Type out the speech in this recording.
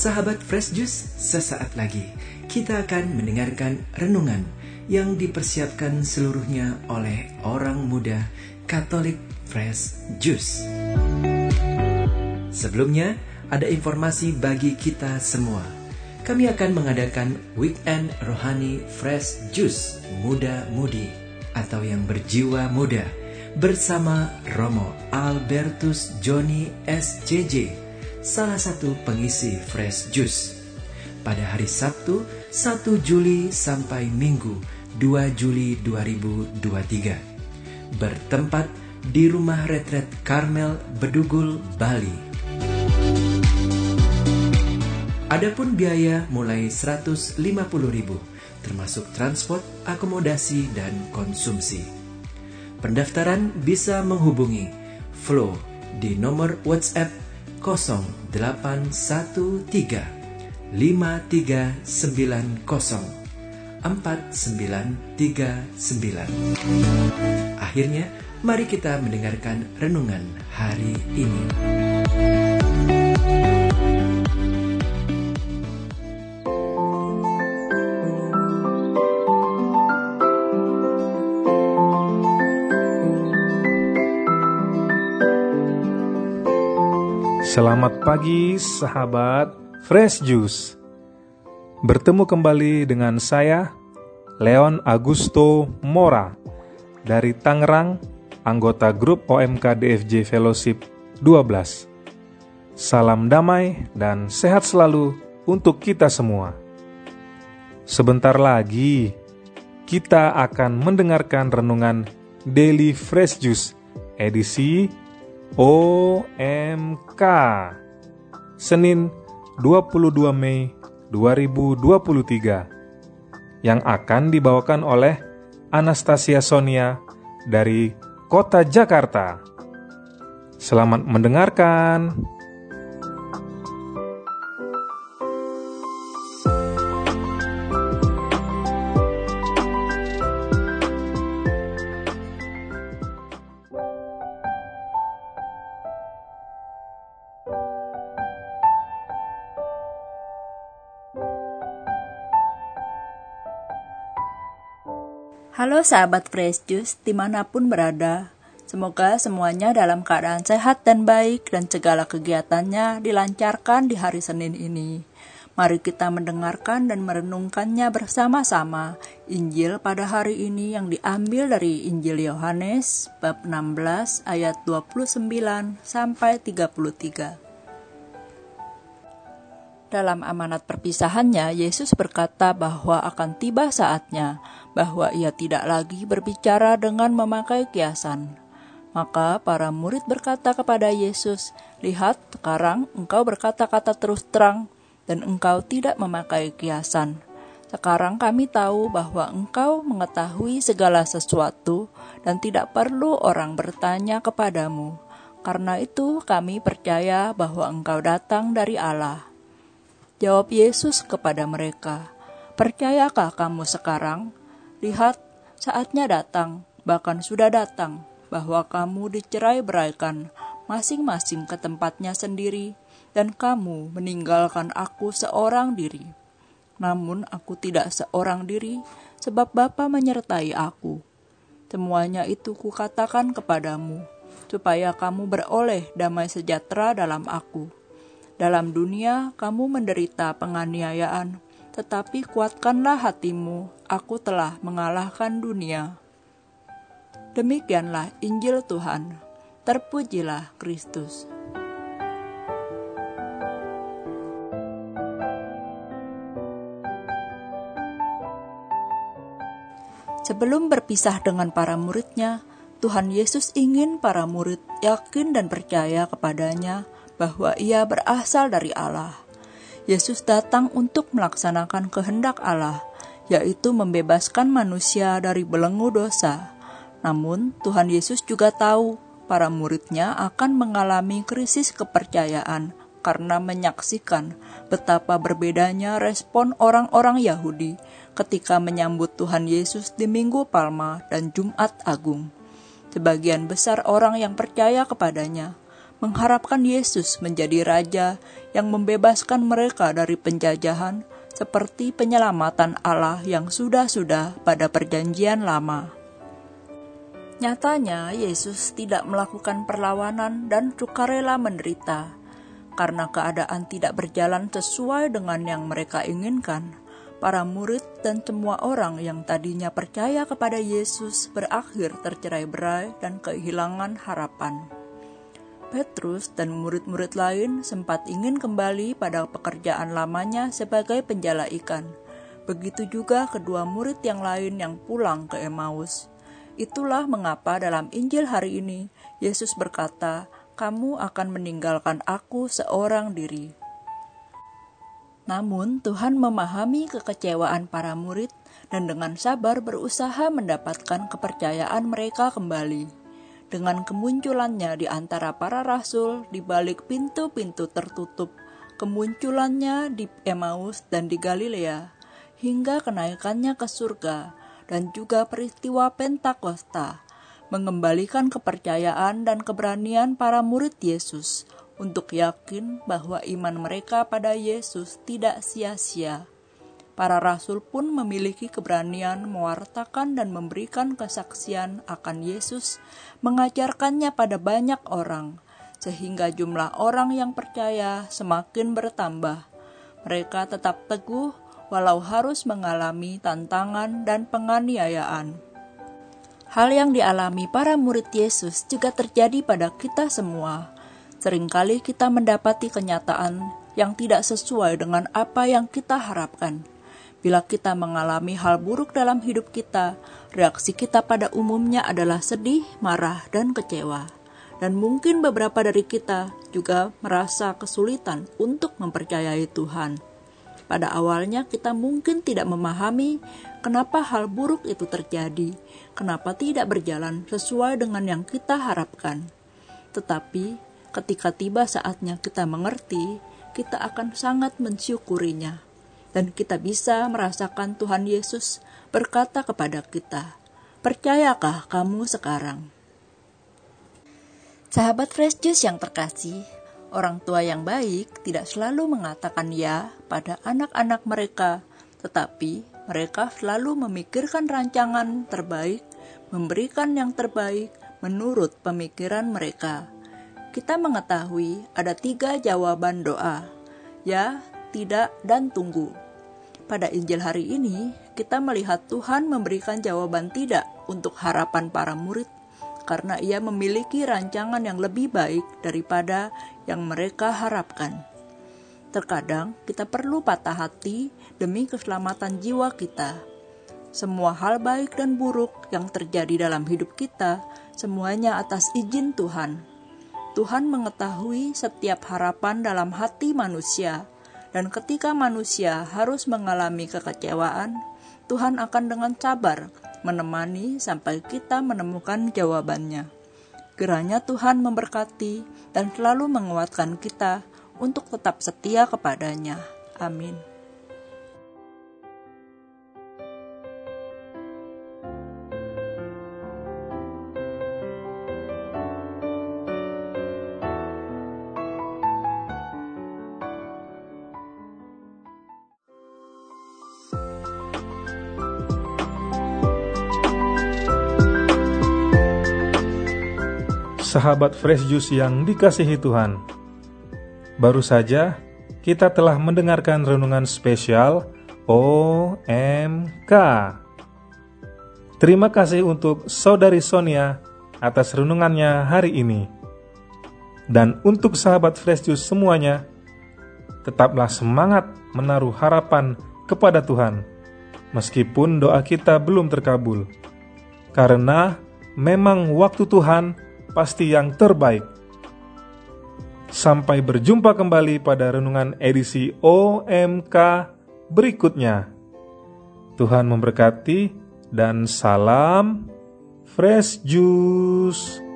Sahabat Fresh Juice, sesaat lagi kita akan mendengarkan renungan yang dipersiapkan seluruhnya oleh orang muda Katolik Fresh Juice. Sebelumnya, ada informasi bagi kita semua. Kami akan mengadakan Weekend Rohani Fresh Juice Muda Mudi atau yang berjiwa muda bersama Romo Albertus Joni SJJ, salah satu pengisi Fresh Juice. Pada hari Sabtu 1 Juli sampai Minggu 2 Juli 2023. Bertempat di Rumah Retret Karmel Bedugul, Bali. Adapun biaya mulai 150.000 termasuk transport, akomodasi dan konsumsi. Pendaftaran bisa menghubungi Flow di nomor WhatsApp 0813 5390 4939. Akhirnya, mari kita mendengarkan renungan hari ini. Selamat pagi sahabat Fresh Juice. Bertemu kembali dengan saya Leon Augusto Mora Dari Tangerang, anggota grup OMK DFJ Fellowship 12 Salam damai dan sehat selalu untuk kita semua. Sebentar lagi kita akan mendengarkan renungan Daily Fresh Juice edisi OMK Senin 22 Mei 2023 yang akan dibawakan oleh Anastasia Sonia dari Kota Jakarta. Selamat mendengarkan. Halo sahabat Fresh Juice di mana pun berada Semoga semuanya dalam keadaan sehat dan baik dan segala kegiatannya dilancarkan di hari Senin ini. Mari kita mendengarkan dan merenungkannya bersama-sama Injil pada hari ini yang diambil dari Injil Yohanes bab 16 ayat 29 sampai 33. Dalam amanat perpisahannya, Yesus berkata bahwa akan tiba saatnya bahwa ia tidak lagi berbicara dengan memakai kiasan. Maka para murid berkata kepada Yesus, "Lihat, sekarang engkau berkata-kata terus terang, dan engkau tidak memakai kiasan. Sekarang kami tahu bahwa engkau mengetahui segala sesuatu, dan tidak perlu orang bertanya kepadamu. Karena itu, kami percaya bahwa engkau datang dari Allah." Jawab Yesus kepada mereka, "Percayakah kamu sekarang? Lihat, saatnya datang, bahkan sudah datang, bahwa kamu dicerai beraikan masing-masing ke tempatnya sendiri, dan kamu meninggalkan aku seorang diri. Namun aku tidak seorang diri, sebab Bapa menyertai aku. Semuanya itu kukatakan kepadamu, supaya kamu beroleh damai sejahtera dalam aku." Dalam dunia kamu menderita penganiayaan, tetapi kuatkanlah hatimu, aku telah mengalahkan dunia. Demikianlah Injil Tuhan. Terpujilah Kristus. Sebelum berpisah dengan para muridnya, Tuhan Yesus ingin para murid yakin dan percaya kepadanya bahwa ia berasal dari Allah. Yesus datang untuk melaksanakan kehendak Allah, yaitu membebaskan manusia dari belenggu dosa. Namun, Tuhan Yesus juga tahu para muridnya akan mengalami krisis kepercayaan karena menyaksikan betapa berbedanya respon orang-orang Yahudi ketika menyambut Tuhan Yesus di Minggu Palma dan Jumat Agung. Sebagian besar orang yang percaya kepadanya mengharapkan Yesus menjadi raja yang membebaskan mereka dari penjajahan seperti penyelamatan Allah yang sudah-sudah pada perjanjian lama. Nyatanya, Yesus tidak melakukan perlawanan dan sukarela menderita karena keadaan tidak berjalan sesuai dengan yang mereka inginkan para murid dan semua orang yang tadinya percaya kepada Yesus berakhir tercerai-berai dan kehilangan harapan. Petrus dan murid-murid lain sempat ingin kembali pada pekerjaan lamanya sebagai penjala ikan. Begitu juga kedua murid yang lain yang pulang ke Emmaus. Itulah mengapa dalam Injil hari ini Yesus berkata, "Kamu akan meninggalkan Aku seorang diri." Namun, Tuhan memahami kekecewaan para murid dan dengan sabar berusaha mendapatkan kepercayaan mereka kembali. Dengan kemunculannya di antara para rasul di balik pintu-pintu tertutup, kemunculannya di Emmaus dan di Galilea, hingga kenaikannya ke surga, dan juga peristiwa Pentakosta, mengembalikan kepercayaan dan keberanian para murid Yesus untuk yakin bahwa iman mereka pada Yesus tidak sia-sia. Para rasul pun memiliki keberanian mewartakan dan memberikan kesaksian akan Yesus, mengajarkannya pada banyak orang, sehingga jumlah orang yang percaya semakin bertambah. Mereka tetap teguh walau harus mengalami tantangan dan penganiayaan. Hal yang dialami para murid Yesus juga terjadi pada kita semua Seringkali kita mendapati kenyataan yang tidak sesuai dengan apa yang kita harapkan. Bila kita mengalami hal buruk dalam hidup kita, reaksi kita pada umumnya adalah sedih, marah, dan kecewa. Dan mungkin beberapa dari kita juga merasa kesulitan untuk mempercayai Tuhan. Pada awalnya, kita mungkin tidak memahami kenapa hal buruk itu terjadi, kenapa tidak berjalan sesuai dengan yang kita harapkan. Tetapi ketika tiba saatnya kita mengerti, kita akan sangat mensyukurinya. Dan kita bisa merasakan Tuhan Yesus berkata kepada kita, Percayakah kamu sekarang? Sahabat Fresh Juice yang terkasih, orang tua yang baik tidak selalu mengatakan ya pada anak-anak mereka, tetapi mereka selalu memikirkan rancangan terbaik, memberikan yang terbaik menurut pemikiran mereka kita mengetahui ada tiga jawaban doa: ya, tidak, dan tunggu. Pada Injil hari ini, kita melihat Tuhan memberikan jawaban tidak untuk harapan para murid, karena Ia memiliki rancangan yang lebih baik daripada yang mereka harapkan. Terkadang kita perlu patah hati demi keselamatan jiwa kita. Semua hal baik dan buruk yang terjadi dalam hidup kita, semuanya atas izin Tuhan Tuhan mengetahui setiap harapan dalam hati manusia, dan ketika manusia harus mengalami kekecewaan, Tuhan akan dengan sabar menemani sampai kita menemukan jawabannya. Kiranya Tuhan memberkati dan selalu menguatkan kita untuk tetap setia kepadanya. Amin. Sahabat Fresh Juice yang dikasihi Tuhan. Baru saja kita telah mendengarkan renungan spesial OMK. Terima kasih untuk Saudari Sonia atas renungannya hari ini. Dan untuk sahabat Fresh Juice semuanya, tetaplah semangat menaruh harapan kepada Tuhan, meskipun doa kita belum terkabul. Karena memang waktu Tuhan pasti yang terbaik. Sampai berjumpa kembali pada renungan edisi OMK berikutnya. Tuhan memberkati dan salam fresh juice.